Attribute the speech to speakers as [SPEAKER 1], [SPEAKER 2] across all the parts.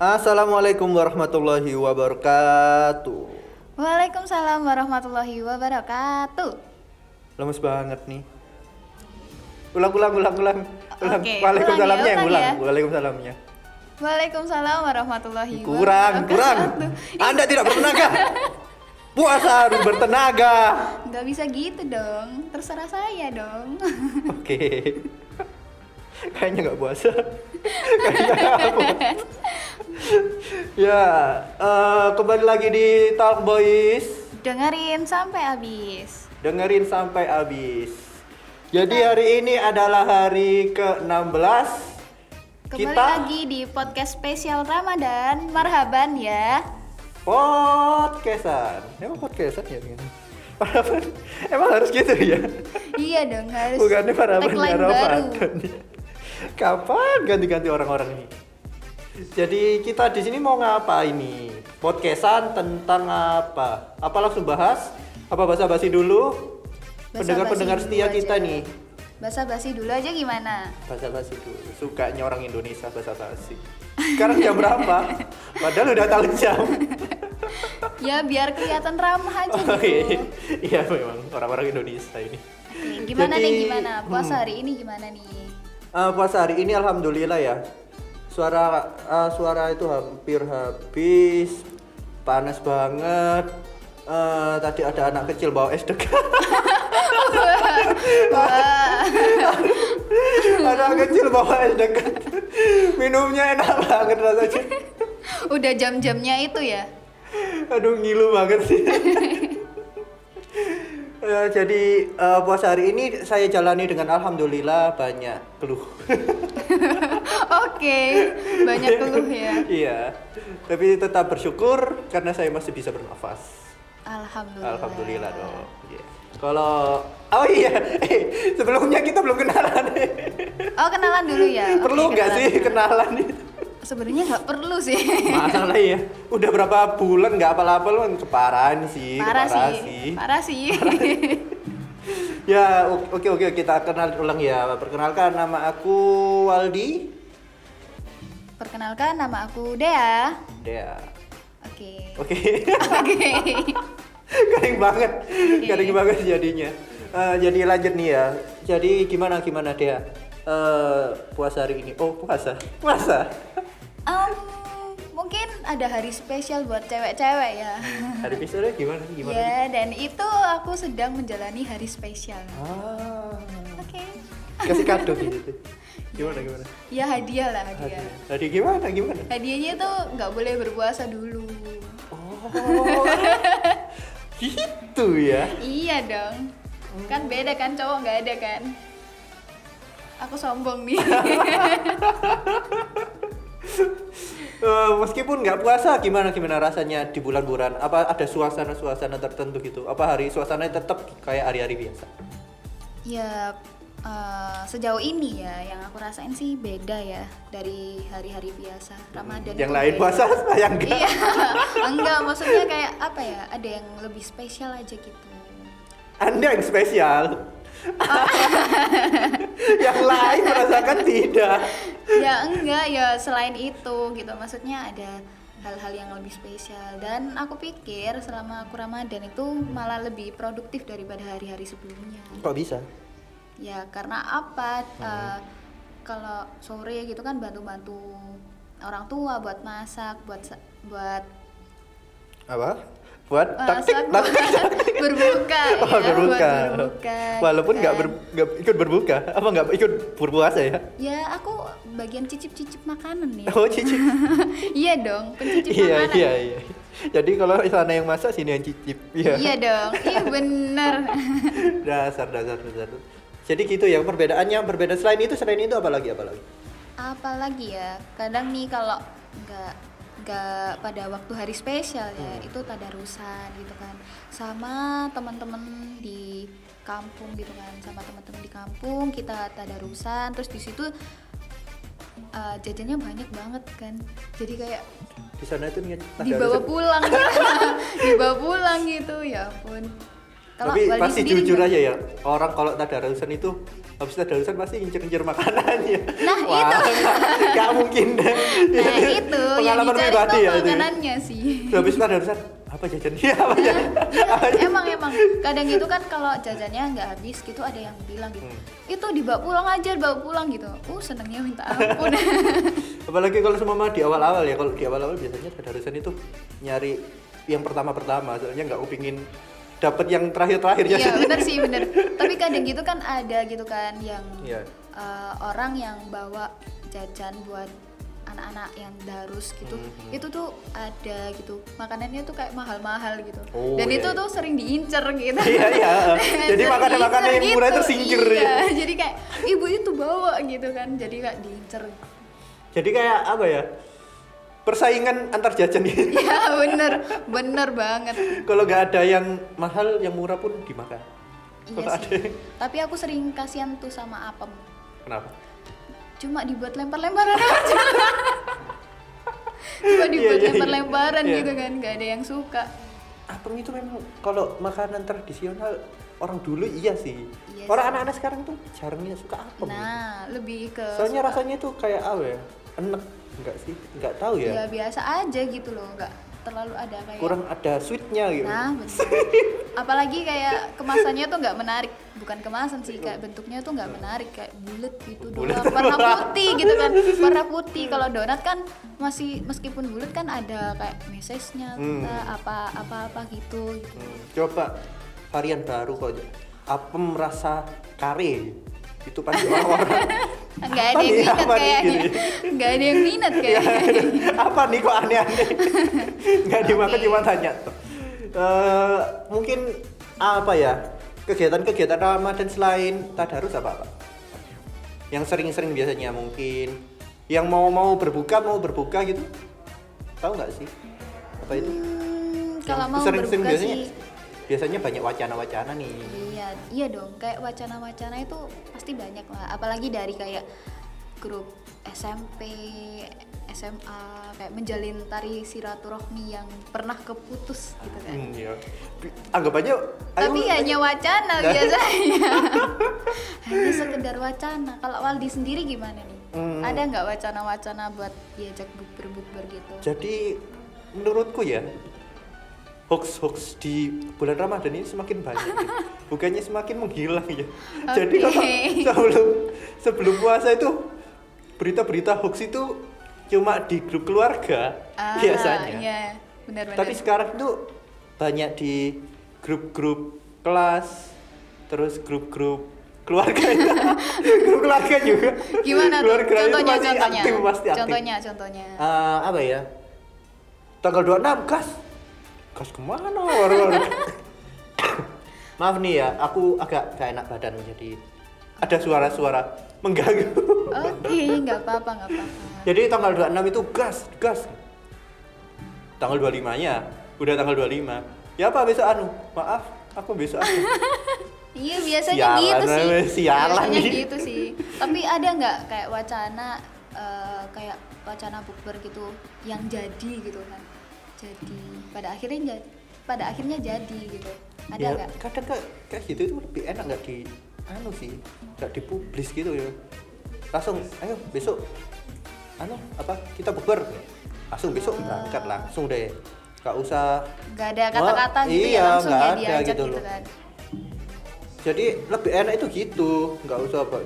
[SPEAKER 1] Assalamualaikum warahmatullahi wabarakatuh.
[SPEAKER 2] Waalaikumsalam warahmatullahi wabarakatuh.
[SPEAKER 1] Lemes banget nih. Ulang, ulang, ulang, ulang. ulang.
[SPEAKER 2] Oke,
[SPEAKER 1] Waalaikumsalamnya
[SPEAKER 2] ulang ya, ulang ya.
[SPEAKER 1] Waalaikumsalamnya.
[SPEAKER 2] Waalaikumsalam warahmatullahi
[SPEAKER 1] Kurang, kurang.
[SPEAKER 2] wabarakatuh.
[SPEAKER 1] Anda tidak bertenaga. Puasa harus bertenaga.
[SPEAKER 2] Nggak bisa gitu dong. Terserah saya dong.
[SPEAKER 1] Oke. Kayaknya nggak puasa. Kayaknya nggak puasa. ya, eh, kembali lagi di Talk Boys.
[SPEAKER 2] Dengerin sampai habis.
[SPEAKER 1] Dengerin sampai habis. Jadi hari ini adalah hari ke-16
[SPEAKER 2] Kembali
[SPEAKER 1] kita
[SPEAKER 2] lagi di podcast spesial Ramadan. Marhaban ya.
[SPEAKER 1] podcastan. Emang podcastan ya ini? Paraban. Emang harus gitu ya?
[SPEAKER 2] Iya dong harus.
[SPEAKER 1] Bukannya
[SPEAKER 2] tagline
[SPEAKER 1] ya. Ramadan? Kapan ganti-ganti orang-orang ini? Jadi kita di sini mau ngapa ini? Podcastan tentang apa? Apa langsung bahas? Apa basa-basi dulu?
[SPEAKER 2] Basa-basi
[SPEAKER 1] Pendengar-pendengar
[SPEAKER 2] dulu
[SPEAKER 1] setia
[SPEAKER 2] aja.
[SPEAKER 1] kita nih.
[SPEAKER 2] Basa-basi dulu aja gimana?
[SPEAKER 1] Basa-basi dulu. Sukanya orang Indonesia basa-basi. Sekarang jam berapa? Padahal udah tahu jam.
[SPEAKER 2] Ya biar kelihatan ramah aja
[SPEAKER 1] Oh,
[SPEAKER 2] gitu.
[SPEAKER 1] iya. Iya memang orang-orang Indonesia ini.
[SPEAKER 2] Gimana
[SPEAKER 1] Jadi,
[SPEAKER 2] nih gimana? Puasa
[SPEAKER 1] hmm.
[SPEAKER 2] hari ini gimana nih?
[SPEAKER 1] Eh, puasa hari ini alhamdulillah ya. Suara eh, suara itu hampir habis. Panas banget. Eh, tadi ada anak kecil bawa es degan. Anak kecil bawa es degan. Minumnya enak banget rasanya.
[SPEAKER 2] Udah jam-jamnya itu ya?
[SPEAKER 1] Aduh ngilu banget sih. Eh, jadi eh, puasa hari ini saya jalani dengan alhamdulillah banyak keluh.
[SPEAKER 2] Oke, banyak keluh ya.
[SPEAKER 1] iya. Tapi tetap bersyukur karena saya masih bisa bernafas.
[SPEAKER 2] Alhamdulillah.
[SPEAKER 1] Alhamdulillah dong. Iya. Kalau oh iya, eh, sebelumnya kita belum kenalan.
[SPEAKER 2] Oh kenalan dulu ya.
[SPEAKER 1] Perlu nggak sih kenalan itu?
[SPEAKER 2] Sebenarnya nggak perlu sih.
[SPEAKER 1] Masalah ya. Udah berapa bulan nggak apa-apa kan keparahan sih,
[SPEAKER 2] Parah
[SPEAKER 1] keparah
[SPEAKER 2] sih. Parah sih.
[SPEAKER 1] Ya, oke oke kita kenal ulang ya. Perkenalkan nama aku Waldi.
[SPEAKER 2] Perkenalkan nama aku Dea.
[SPEAKER 1] Ya.
[SPEAKER 2] Oke.
[SPEAKER 1] Oke.
[SPEAKER 2] Oke.
[SPEAKER 1] Garing banget. Garing banget jadinya. Eh, jadi lanjut nih ya. Jadi gimana gimana dia? Eh, puasa hari ini. Oh, puasa. Puasa.
[SPEAKER 2] Em, mungkin ada hari spesial buat cewek-cewek ya.
[SPEAKER 1] Hari besoknya gimana gimana?
[SPEAKER 2] Ya, dan itu aku sedang menjalani hari spesial.
[SPEAKER 1] Ah.
[SPEAKER 2] Oke.
[SPEAKER 1] Kasih kado gitu. Gimana gimana?
[SPEAKER 2] Ya hadiah lah hadiah.
[SPEAKER 1] Hadiah. Tadi gimana gimana?
[SPEAKER 2] Hadiahnya tuh nggak boleh berpuasa dulu.
[SPEAKER 1] Oh. gitu ya.
[SPEAKER 2] Iya dong. Kan beda kan cowok nggak ada kan. Aku sombong nih.
[SPEAKER 1] Eh, meskipun nggak puasa gimana gimana rasanya di bulan-bulan apa ada suasana-suasana tertentu gitu apa hari suasananya tetap kayak hari-hari biasa
[SPEAKER 2] ya eh, sejauh ini ya yang aku rasain sih beda ya dari hari-hari biasa Ramadan.
[SPEAKER 1] yang lain puasa saya enggak
[SPEAKER 2] Iya. Enggak, maksudnya kayak apa ya? Ada yang lebih spesial aja gitu.
[SPEAKER 1] anda yang spesial yang lain merasakan tidak
[SPEAKER 2] ya enggak ya selain itu gitu maksudnya ada hal-hal yang lebih spesial dan aku pikir selama aku Ramadan itu malah lebih produktif daripada hari-hari sebelumnya
[SPEAKER 1] kok bisa
[SPEAKER 2] ya karena apa eh, kalau sore gitu kan bantu-bantu orang tua buat masak buat buat
[SPEAKER 1] apa buat taktik
[SPEAKER 2] masak
[SPEAKER 1] taktik
[SPEAKER 2] buat berbuka
[SPEAKER 1] Oh,
[SPEAKER 2] ya,
[SPEAKER 1] berbuka.
[SPEAKER 2] buat berbuka
[SPEAKER 1] Walaupun
[SPEAKER 2] gitu
[SPEAKER 1] nggak
[SPEAKER 2] kan.
[SPEAKER 1] ber, ikut berbuka, apa nggak ikut berpuasa ya?
[SPEAKER 2] ya aku bagian cicip-cicip makanan ya
[SPEAKER 1] Oh cici.
[SPEAKER 2] iya dong pencicip
[SPEAKER 1] iya
[SPEAKER 2] makanan
[SPEAKER 1] iya iya. Jadi kalau sana yang masak sini yang cicip. Iya.
[SPEAKER 2] Iya dong iya bener
[SPEAKER 1] dasar dasar dasar. Jadi gitu ya perbedaannya berbeda. Selain itu selain itu apa lagi apa lagi?
[SPEAKER 2] apalagi ya? Kadang nih kalau nggak nggak pada waktu hari spesial ya
[SPEAKER 1] Hmm.
[SPEAKER 2] itu tadarusan gitu kan. Sama teman-teman di kampung gitu kan sama teman-teman di kampung kita tadarusan. Terus di situ eh, jajannya banyak banget kan. Jadi kayak
[SPEAKER 1] Di sana itu niat
[SPEAKER 2] dibawa pulang. Gitu. dibawa pulang gitu ya ampun Kalau
[SPEAKER 1] Tapi pasti
[SPEAKER 2] sendiri
[SPEAKER 1] jujur aja ya, orang kalau tadarusan itu habis tadarusan pasti ngincer-ngincer makanannya.
[SPEAKER 2] Nah,
[SPEAKER 1] Wah,
[SPEAKER 2] itu.
[SPEAKER 1] nggak- nggak mungkin deh.
[SPEAKER 2] Nah, itu yang
[SPEAKER 1] pengalaman
[SPEAKER 2] dicari
[SPEAKER 1] pribadi ya itu ya?
[SPEAKER 2] makanannya sih
[SPEAKER 1] habis tadarusan apa jajan iya apa jajan Apa jajan?
[SPEAKER 2] emang emang kadang gitu kan kalau jajannya nggak habis gitu ada yang bilang gitu
[SPEAKER 1] Hmm.
[SPEAKER 2] itu dibawa pulang aja dibawa pulang gitu uh senengnya minta ampun
[SPEAKER 1] apalagi kalau semua di awal-awal ya kalau di awal-awal biasanya tadarusan itu nyari yang pertama-pertama soalnya nggak kepingin dapat yang terakhir-terakhir
[SPEAKER 2] iya
[SPEAKER 1] jajannya.
[SPEAKER 2] bener sih bener tapi kadang gitu kan ada gitu kan yang
[SPEAKER 1] Iya.
[SPEAKER 2] eh, orang yang bawa jajan buat anak-anak yang darus gitu
[SPEAKER 1] Mhm.
[SPEAKER 2] itu tuh ada gitu makanannya tuh kayak mahal-mahal gitu
[SPEAKER 1] Oh,
[SPEAKER 2] dan
[SPEAKER 1] iya,
[SPEAKER 2] itu
[SPEAKER 1] iya.
[SPEAKER 2] tuh sering diincer gitu
[SPEAKER 1] iya iya jadi makanan-makanan yang murah itu
[SPEAKER 2] gitu.
[SPEAKER 1] singkir
[SPEAKER 2] iya,
[SPEAKER 1] ya
[SPEAKER 2] jadi kayak ibu itu bawa gitu kan jadi kayak diincer
[SPEAKER 1] jadi kayak apa ya persaingan antar jajan ini.
[SPEAKER 2] Ya bener bener banget.
[SPEAKER 1] Kalau nggak ada yang mahal yang murah pun dimakan.
[SPEAKER 2] Iya sih. tapi aku sering kasihan tuh sama apem.
[SPEAKER 1] Kenapa?
[SPEAKER 2] Cuma dibuat lempar-lemparan aja. Cuma dibuat
[SPEAKER 1] Iya, iya, iya.
[SPEAKER 2] lempar-lemparan
[SPEAKER 1] Iya.
[SPEAKER 2] gitu kan nggak ada yang suka.
[SPEAKER 1] Apem itu memang kalau makanan tradisional orang dulu iya sih.
[SPEAKER 2] Iya
[SPEAKER 1] orang anak-anak sekarang tuh jarangnya suka apem.
[SPEAKER 2] Nah lebih ke
[SPEAKER 1] soalnya
[SPEAKER 2] suka-
[SPEAKER 1] rasanya tuh kayak apa ya enak enggak sih enggak tahu ya,
[SPEAKER 2] ya biasa aja gitu loh nggak terlalu ada kayak
[SPEAKER 1] kurang ada sweetnya gitu.
[SPEAKER 2] Nah bener. apalagi kayak kemasannya tuh nggak menarik. Bukan kemasan sih kayak bentuknya tuh nggak menarik. Kayak bulat gitu
[SPEAKER 1] Bulet.
[SPEAKER 2] doang. Warna putih gitu kan. Warna putih. Kalau donat kan masih meskipun bulat kan ada kayak mesesnya
[SPEAKER 1] Hmm.
[SPEAKER 2] apa apa apa gitu, gitu.
[SPEAKER 1] Hmm, coba varian baru kok apem rasa kare. Itu pasti orang-orang
[SPEAKER 2] nggak
[SPEAKER 1] Apa
[SPEAKER 2] ada yang minat kayaknya. Nggak ada yang minat kayaknya.
[SPEAKER 1] apa nih kok aneh-aneh? Nggak dimakan
[SPEAKER 2] Oke.
[SPEAKER 1] cuma tanya. Tuh Eh, mungkin apa ya? Kegiatan-kegiatan Ramadan selain tadarus apa apa yang sering-sering biasanya mungkin. Yang mau mau berbuka mau berbuka gitu? Tahu nggak sih? Apa itu?
[SPEAKER 2] Hmm, kalau
[SPEAKER 1] Yang
[SPEAKER 2] mau
[SPEAKER 1] sering-sering
[SPEAKER 2] berbuka
[SPEAKER 1] biasanya?
[SPEAKER 2] sih
[SPEAKER 1] biasanya banyak wacana-wacana nih
[SPEAKER 2] Iya, iya dong. Kayak wacana-wacana itu pasti banyak lah. Apalagi dari kayak grup SMP, SMA, kayak menjalin tari silaturahmi yang pernah keputus gitu kan.
[SPEAKER 1] Hmm, iya. Anggap aja
[SPEAKER 2] Tapi
[SPEAKER 1] ayo-
[SPEAKER 2] hanya wacana
[SPEAKER 1] Nah.
[SPEAKER 2] biasanya. hanya sekedar wacana. Kalau Waldi sendiri gimana nih?
[SPEAKER 1] Hmm.
[SPEAKER 2] Ada nggak wacana-wacana buat diajak bukber-bukber gitu?
[SPEAKER 1] Jadi menurutku ya hoax-hoax di bulan Ramadan ini semakin banyak, ya. bukannya semakin menghilang ya. Jadi
[SPEAKER 2] Oke.
[SPEAKER 1] kalau sebelum sebelum puasa itu berita-berita hoax itu cuma di grup keluarga
[SPEAKER 2] Ah,
[SPEAKER 1] biasanya.
[SPEAKER 2] Iya, benar-benar.
[SPEAKER 1] Tapi sekarang tuh banyak di grup-grup kelas, terus grup-grup keluarga, grup keluarga juga.
[SPEAKER 2] gimana tuh?
[SPEAKER 1] Keluarga itu
[SPEAKER 2] Contohnya,
[SPEAKER 1] pasti
[SPEAKER 2] contohnya.
[SPEAKER 1] aktif, pasti aktif.
[SPEAKER 2] Contohnya, contohnya.
[SPEAKER 1] Eh, apa ya? Tanggal 26 gas. Gas ke mana orang-orang? Maaf nih ya, aku agak gak enak badan jadi ada suara-suara mengganggu.
[SPEAKER 2] Oke, nggak apa-apa, nggak apa-apa.
[SPEAKER 1] jadi tanggal 26 itu gas, gas. Tanggal 25-nya, udah tanggal 25. Ya apa besok anu? Maaf, aku besok anu.
[SPEAKER 2] Iya biasanya
[SPEAKER 1] Sialan,
[SPEAKER 2] gitu sih.
[SPEAKER 1] sialan
[SPEAKER 2] biasanya
[SPEAKER 1] nih.
[SPEAKER 2] gitu sih. Tapi ada nggak kayak wacana eh, kayak wacana bukber gitu yang jadi gitu kan? Jadi pada akhirnya jadi pada akhirnya jadi gitu. Ada
[SPEAKER 1] ya,
[SPEAKER 2] nggak?
[SPEAKER 1] kadang kayak, kayak gitu itu lebih enak nggak di anu sih, nggak dipublis gitu ya. Langsung, ayo besok anu apa kita bukber langsung besok
[SPEAKER 2] Ah.
[SPEAKER 1] berangkat langsung deh nggak usah
[SPEAKER 2] Nggak ada kata-kata gitu
[SPEAKER 1] iya,
[SPEAKER 2] ya langsung ya diajak
[SPEAKER 1] gitu
[SPEAKER 2] gitu,
[SPEAKER 1] loh.
[SPEAKER 2] kan.
[SPEAKER 1] jadi lebih enak itu gitu nggak usah apa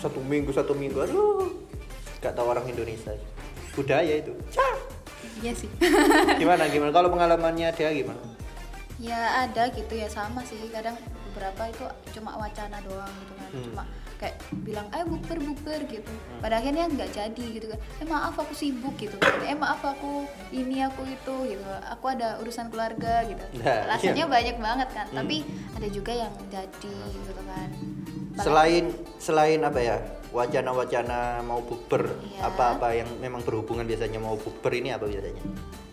[SPEAKER 1] satu minggu satu minggu aduh nggak tahu orang Indonesia budaya itu Cah.
[SPEAKER 2] Iya sih.
[SPEAKER 1] gimana gimana? Kalau pengalamannya dia gimana?
[SPEAKER 2] Ya ada gitu ya. Sama sih. Kadang beberapa itu cuma wacana doang gitu kan.
[SPEAKER 1] Hmm.
[SPEAKER 2] cuma kayak bilang ayo bukber bukber gitu. Pada akhirnya nggak jadi gitu kan. Eh maaf aku sibuk gitu. Kan eh maaf aku ini aku itu gitu. Aku ada urusan keluarga gitu.
[SPEAKER 1] Nah,
[SPEAKER 2] alasannya
[SPEAKER 1] iya.
[SPEAKER 2] banyak banget kan.
[SPEAKER 1] Hmm.
[SPEAKER 2] tapi ada juga yang jadi gitu kan
[SPEAKER 1] selain selain apa ya wacana-wacana mau bukber
[SPEAKER 2] Iya.
[SPEAKER 1] apa-apa yang memang berhubungan biasanya mau bukber ini apa biasanya?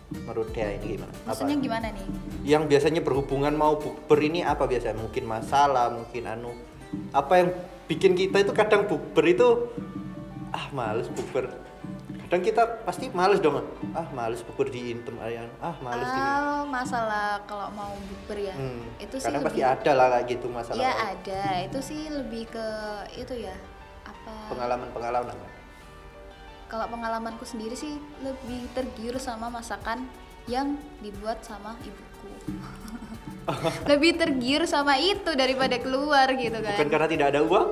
[SPEAKER 1] Menurut dia ini gimana? Apa?
[SPEAKER 2] Maksudnya gimana nih?
[SPEAKER 1] Yang biasanya berhubungan mau bukber ini apa biasanya mungkin masalah mungkin anu. Apa yang bikin kita itu kadang bukber itu ah males bukber kadang kita pasti males dong ah males bukber di intem ayan ah males di
[SPEAKER 2] Ah, masalah kalau mau bukber ya.
[SPEAKER 1] Hmm,
[SPEAKER 2] itu sih
[SPEAKER 1] pasti
[SPEAKER 2] lebih
[SPEAKER 1] ada lah kayak gitu masalah
[SPEAKER 2] ya ada. Itu sih lebih ke itu ya apa
[SPEAKER 1] pengalaman pengalaman apa
[SPEAKER 2] kalau pengalamanku sendiri sih lebih tergiur sama masakan yang dibuat sama ibuku. Lebih tergiur sama itu daripada keluar gitu kan.
[SPEAKER 1] Bukan karena tidak ada uang?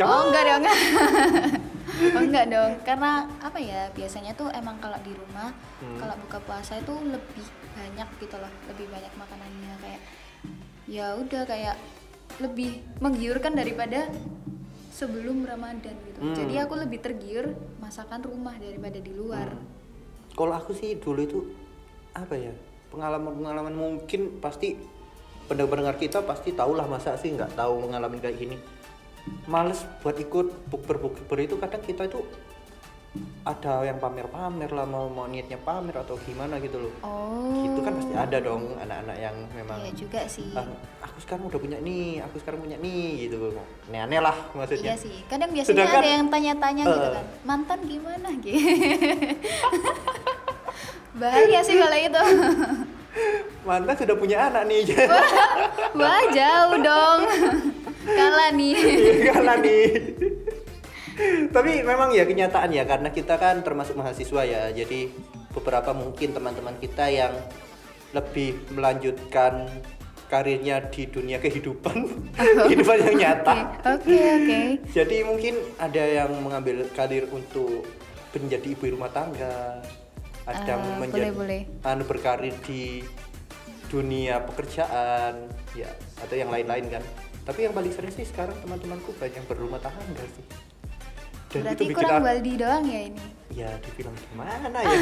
[SPEAKER 2] Oh enggak dong Oh enggak dong Karena apa ya Biasanya tuh emang kalau di rumah
[SPEAKER 1] Hmm.
[SPEAKER 2] Kalau buka puasa itu lebih banyak gitu loh Lebih banyak makanannya Kayak ya udah kayak Lebih menggiurkan daripada Sebelum Ramadan gitu
[SPEAKER 1] Hmm.
[SPEAKER 2] Jadi aku lebih tergiur Masakan rumah daripada di luar
[SPEAKER 1] Hmm. Kalau aku sih dulu itu apa ya pengalaman-pengalaman mungkin pasti pendengar-pendengar kita pasti tahulah masa sih nggak tahu mengalami kayak gini. Males buat ikut bukber-bukber itu kadang kita itu ada yang pamer-pamer lah mau mau niatnya pamer atau gimana gitu loh.
[SPEAKER 2] Oh
[SPEAKER 1] Itu kan pasti ada dong anak-anak yang memang
[SPEAKER 2] Iya juga sih
[SPEAKER 1] "Ah, aku sekarang udah punya nih, aku sekarang punya nih gitu. Aneh-aneh lah maksudnya.
[SPEAKER 2] Iya sih, kadang biasanya
[SPEAKER 1] Sedangkan-
[SPEAKER 2] ada yang tanya-tanya gitu
[SPEAKER 1] Eh.
[SPEAKER 2] kan, mantan gimana gitu. Bahaya sih kalau itu.
[SPEAKER 1] Mantan sudah punya anak nih.
[SPEAKER 2] Wah jauh dong. Kalah nih.
[SPEAKER 1] Kalah nih. Tapi memang ya kenyataan ya karena kita kan termasuk mahasiswa ya. Jadi beberapa mungkin teman-teman kita yang lebih melanjutkan karirnya di dunia kehidupan, kehidupan yang nyata.
[SPEAKER 2] Oke oke.
[SPEAKER 1] Jadi mungkin ada yang mengambil karir untuk menjadi ibu rumah tangga, ada yang
[SPEAKER 2] Ah,
[SPEAKER 1] menjadi
[SPEAKER 2] boleh,
[SPEAKER 1] anu berkarir di dunia pekerjaan, ya atau yang lain-lain kan. Tapi yang paling sering sih sekarang teman-temanku banyak yang berumah tangga sih. Dan
[SPEAKER 2] Berarti
[SPEAKER 1] bikin
[SPEAKER 2] kurang Baldi doang ya ini.
[SPEAKER 1] ya dibilang gimana ya?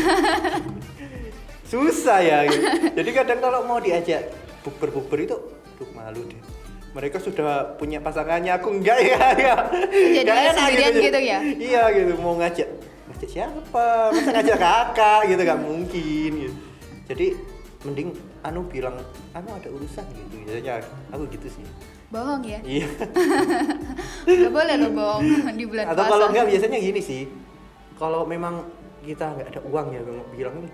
[SPEAKER 1] Susah ya. Gitu. jadi kadang kalau mau diajak bukber-bukber itu duh malu deh. Mereka sudah punya pasangannya aku enggak ya. Ya
[SPEAKER 2] Jadi
[SPEAKER 1] enak
[SPEAKER 2] sendirian gitu ya?
[SPEAKER 1] iya gitu mau ngajak ngajak siapa? Masa ngajak kakak? Gitu gak mungkin. Gitu. Jadi mending anu bilang anu ada urusan gitu. Biasanya aku gitu sih
[SPEAKER 2] Bohong ya?
[SPEAKER 1] iya
[SPEAKER 2] Gak boleh lo bohong di bulan
[SPEAKER 1] atau
[SPEAKER 2] puasa.
[SPEAKER 1] kalau enggak biasanya gini sih kalau memang kita nggak ada uang ya bilang ini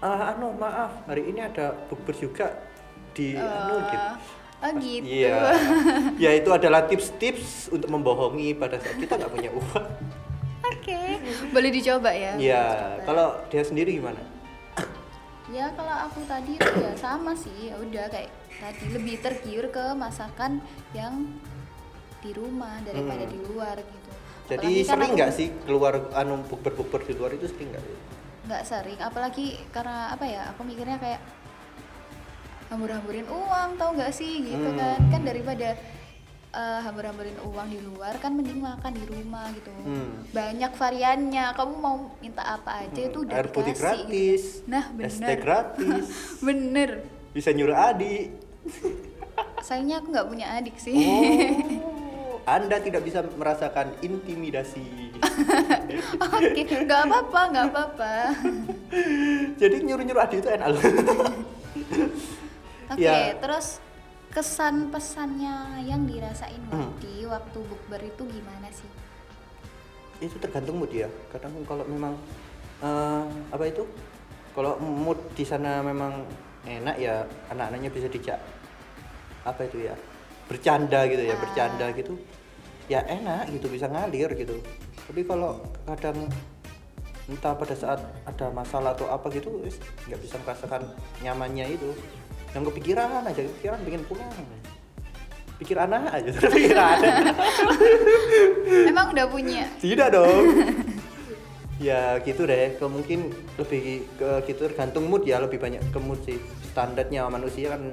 [SPEAKER 1] ah anu maaf hari ini ada bukber juga di anu gitu
[SPEAKER 2] Oh gitu.
[SPEAKER 1] iya ya itu adalah tips-tips untuk membohongi pada saat kita nggak punya uang
[SPEAKER 2] Oke. Boleh dicoba ya?
[SPEAKER 1] iya kalau dia sendiri gimana
[SPEAKER 2] Ya kalau aku tadi itu ya sama sih, ya udah kayak tadi lebih tergiur ke masakan yang di rumah daripada
[SPEAKER 1] Hmm.
[SPEAKER 2] di luar gitu.
[SPEAKER 1] jadi
[SPEAKER 2] Apalagi kan
[SPEAKER 1] sering nggak sih keluar anu bukber-bukber di luar itu sering nggak
[SPEAKER 2] Nggak sering, apalagi karena apa ya? Aku mikirnya kayak hambur-hamburin uang tau nggak sih gitu
[SPEAKER 1] Hmm.
[SPEAKER 2] kan? Kan daripada eh, hambur-hamburin uang di luar kan mending makan di rumah gitu.
[SPEAKER 1] Hmm.
[SPEAKER 2] Banyak variannya. Kamu mau minta apa aja itu udah
[SPEAKER 1] air putih
[SPEAKER 2] dikasih, gitu.
[SPEAKER 1] gratis
[SPEAKER 2] Nah,
[SPEAKER 1] es
[SPEAKER 2] bener.
[SPEAKER 1] gratis
[SPEAKER 2] Bener.
[SPEAKER 1] bisa nyuruh adik
[SPEAKER 2] Sayangnya aku nggak punya adik sih.
[SPEAKER 1] Oh, Anda tidak bisa merasakan intimidasi.
[SPEAKER 2] Oke, nggak apa-apa, nggak apa-apa.
[SPEAKER 1] Jadi nyuruh-nyuruh adik itu enak loh.
[SPEAKER 2] Oke,
[SPEAKER 1] Ya.
[SPEAKER 2] terus kesan pesannya yang dirasain
[SPEAKER 1] Hmm.
[SPEAKER 2] di waktu bukber itu gimana sih?
[SPEAKER 1] itu tergantung mood ya. Kadang kalau memang eh, apa itu? Kalau mood di sana memang enak ya anak-anaknya bisa dijak apa itu ya? Bercanda gitu ya,
[SPEAKER 2] Ah.
[SPEAKER 1] bercanda gitu. Ya enak gitu bisa ngalir gitu. Tapi kalau kadang entah pada saat ada masalah atau apa gitu nggak bisa merasakan nyamannya itu yang kepikiran aja kepikiran pengen pulang pikir anak aja pikir anak
[SPEAKER 2] Emang udah punya?
[SPEAKER 1] tidak dong ya gitu deh kalau mungkin lebih ke gitu tergantung mood ya lebih banyak ke mood sih standarnya manusia kan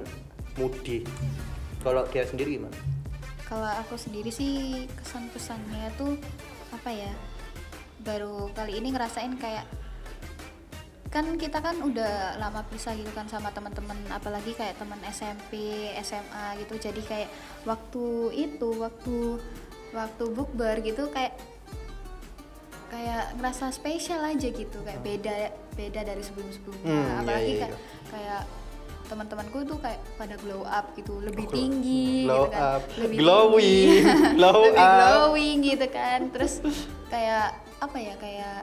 [SPEAKER 1] moody kalau dia sendiri gimana?
[SPEAKER 2] Kalau aku sendiri sih kesan pesannya tuh apa ya? Baru kali ini ngerasain kayak kan kita kan udah lama pisah gitu kan sama teman-teman apalagi kayak teman SMP SMA gitu. Jadi kayak waktu itu waktu waktu bukber gitu kayak kayak ngerasa spesial aja gitu. Kayak beda beda dari sebelum sebelumnya
[SPEAKER 1] Hmm, iya,
[SPEAKER 2] apalagi
[SPEAKER 1] iya,
[SPEAKER 2] kayak
[SPEAKER 1] iya.
[SPEAKER 2] kayak teman-temanku tuh kayak pada glow up gitu lebih tinggi
[SPEAKER 1] glow
[SPEAKER 2] gitu kan
[SPEAKER 1] up.
[SPEAKER 2] lebih
[SPEAKER 1] Glowing,
[SPEAKER 2] tinggi,
[SPEAKER 1] glow
[SPEAKER 2] lebih
[SPEAKER 1] up.
[SPEAKER 2] glowing gitu kan terus kayak apa ya kayak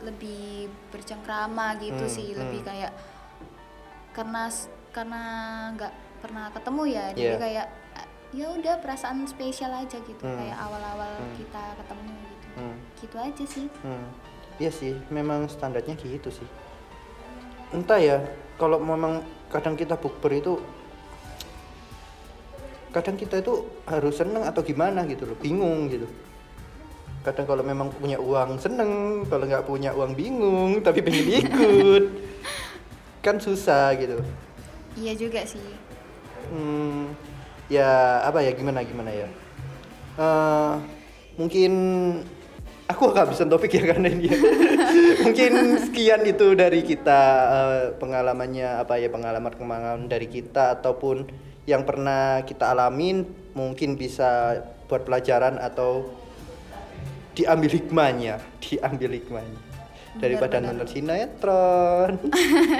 [SPEAKER 2] lebih bercengkrama gitu
[SPEAKER 1] Hmm,
[SPEAKER 2] sih
[SPEAKER 1] hmm.
[SPEAKER 2] lebih kayak karena karena nggak pernah ketemu ya jadi
[SPEAKER 1] Iya.
[SPEAKER 2] kayak ya udah perasaan spesial aja gitu
[SPEAKER 1] Hmm.
[SPEAKER 2] kayak awal-awal
[SPEAKER 1] Hmm.
[SPEAKER 2] kita ketemu gitu
[SPEAKER 1] Hmm.
[SPEAKER 2] gitu aja sih
[SPEAKER 1] Hmm. Iya sih, memang standarnya gitu sih. Entah ya, kalau memang kadang kita bukber itu kadang kita itu harus seneng atau gimana gitu loh, bingung gitu. Kadang kalau memang punya uang seneng, kalau nggak punya uang bingung, tapi pengen ikut. kan susah gitu.
[SPEAKER 2] Iya juga sih.
[SPEAKER 1] Hmm, ya apa ya gimana gimana ya? Eh, mungkin aku nggak bisa topik ya karena ini. ya. mungkin sekian itu dari kita eh, pengalamannya apa ya pengalaman pengalaman dari kita ataupun yang pernah kita alamin mungkin bisa buat pelajaran atau diambil hikmahnya, diambil hikmahnya daripada
[SPEAKER 2] Benar-benar.
[SPEAKER 1] nonton sinetron.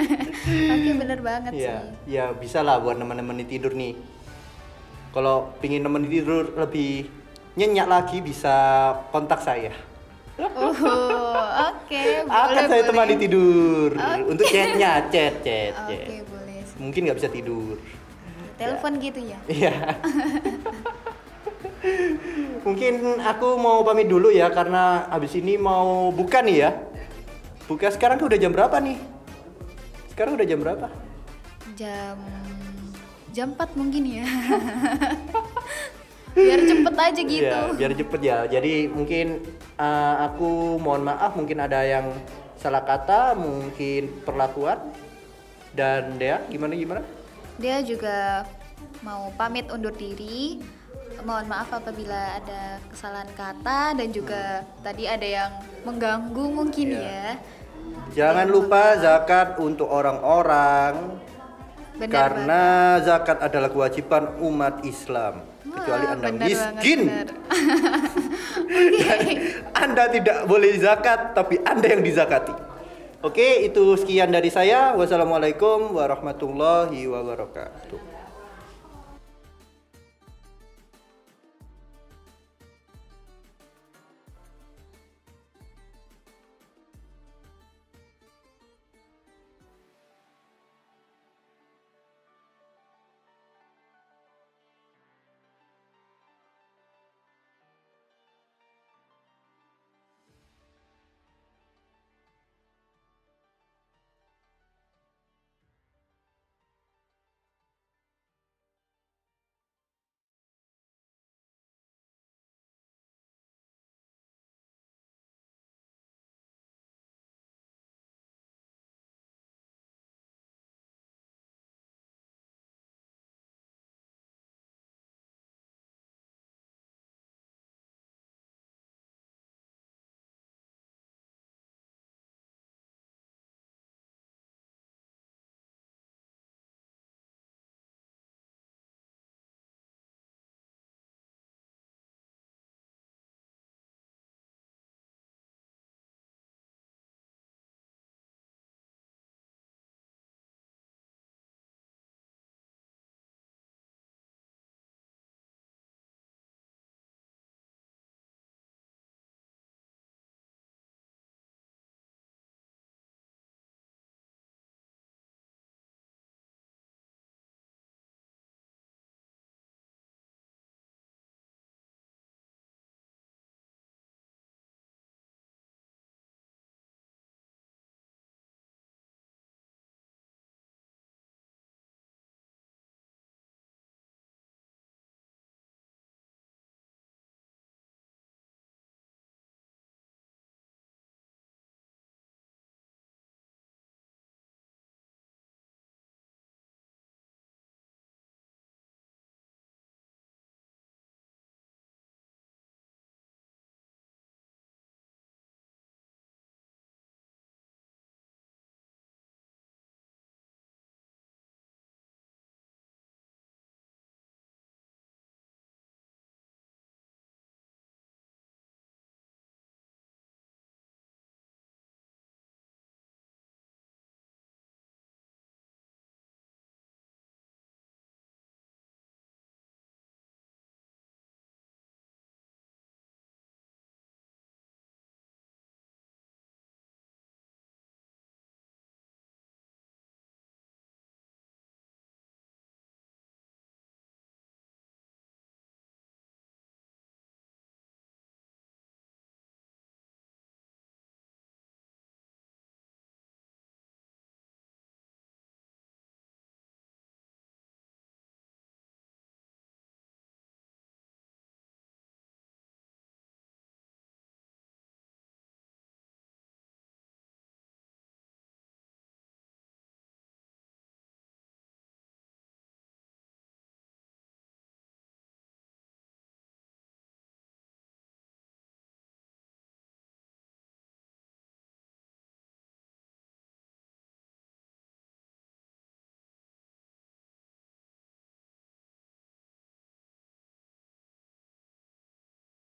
[SPEAKER 2] Oke bener banget
[SPEAKER 1] Iya,
[SPEAKER 2] sih.
[SPEAKER 1] ya bisa lah buat nemenin tidur nih. Kalau pingin nemenin tidur lebih nyenyak lagi bisa kontak saya.
[SPEAKER 2] Oh, oke.
[SPEAKER 1] Akan
[SPEAKER 2] boleh,
[SPEAKER 1] saya temani tidur
[SPEAKER 2] Oke.
[SPEAKER 1] untuk chatnya, chat, chat,
[SPEAKER 2] Oke
[SPEAKER 1] chat.
[SPEAKER 2] boleh.
[SPEAKER 1] Mungkin nggak bisa tidur.
[SPEAKER 2] Telepon gitu ya.
[SPEAKER 1] Iya. Mungkin aku mau pamit dulu ya karena habis ini mau buka nih ya. Buka sekarang tuh udah jam berapa nih? Sekarang udah jam berapa?
[SPEAKER 2] Jam jam 4 mungkin ya. Biar cepet aja gitu.
[SPEAKER 1] Iya, biar cepet ya. Jadi mungkin uh, aku mohon maaf mungkin ada yang salah kata, mungkin perlakuan. Dan Dea gimana gimana?
[SPEAKER 2] Dia juga mau pamit undur diri. Mohon maaf apabila ada kesalahan kata dan juga tadi ada yang mengganggu mungkin
[SPEAKER 1] Iya.
[SPEAKER 2] ya.
[SPEAKER 1] Jangan
[SPEAKER 2] Iya,
[SPEAKER 1] lupa zakat untuk orang-orang
[SPEAKER 2] Benar
[SPEAKER 1] karena zakat adalah kewajiban umat Islam. Kecuali Anda
[SPEAKER 2] benar banget,
[SPEAKER 1] miskin.
[SPEAKER 2] benar.
[SPEAKER 1] Anda tidak boleh zakat tapi Anda yang dizakati. Oke, itu sekian dari saya. Wassalamualaikum warahmatullahi wabarakatuh.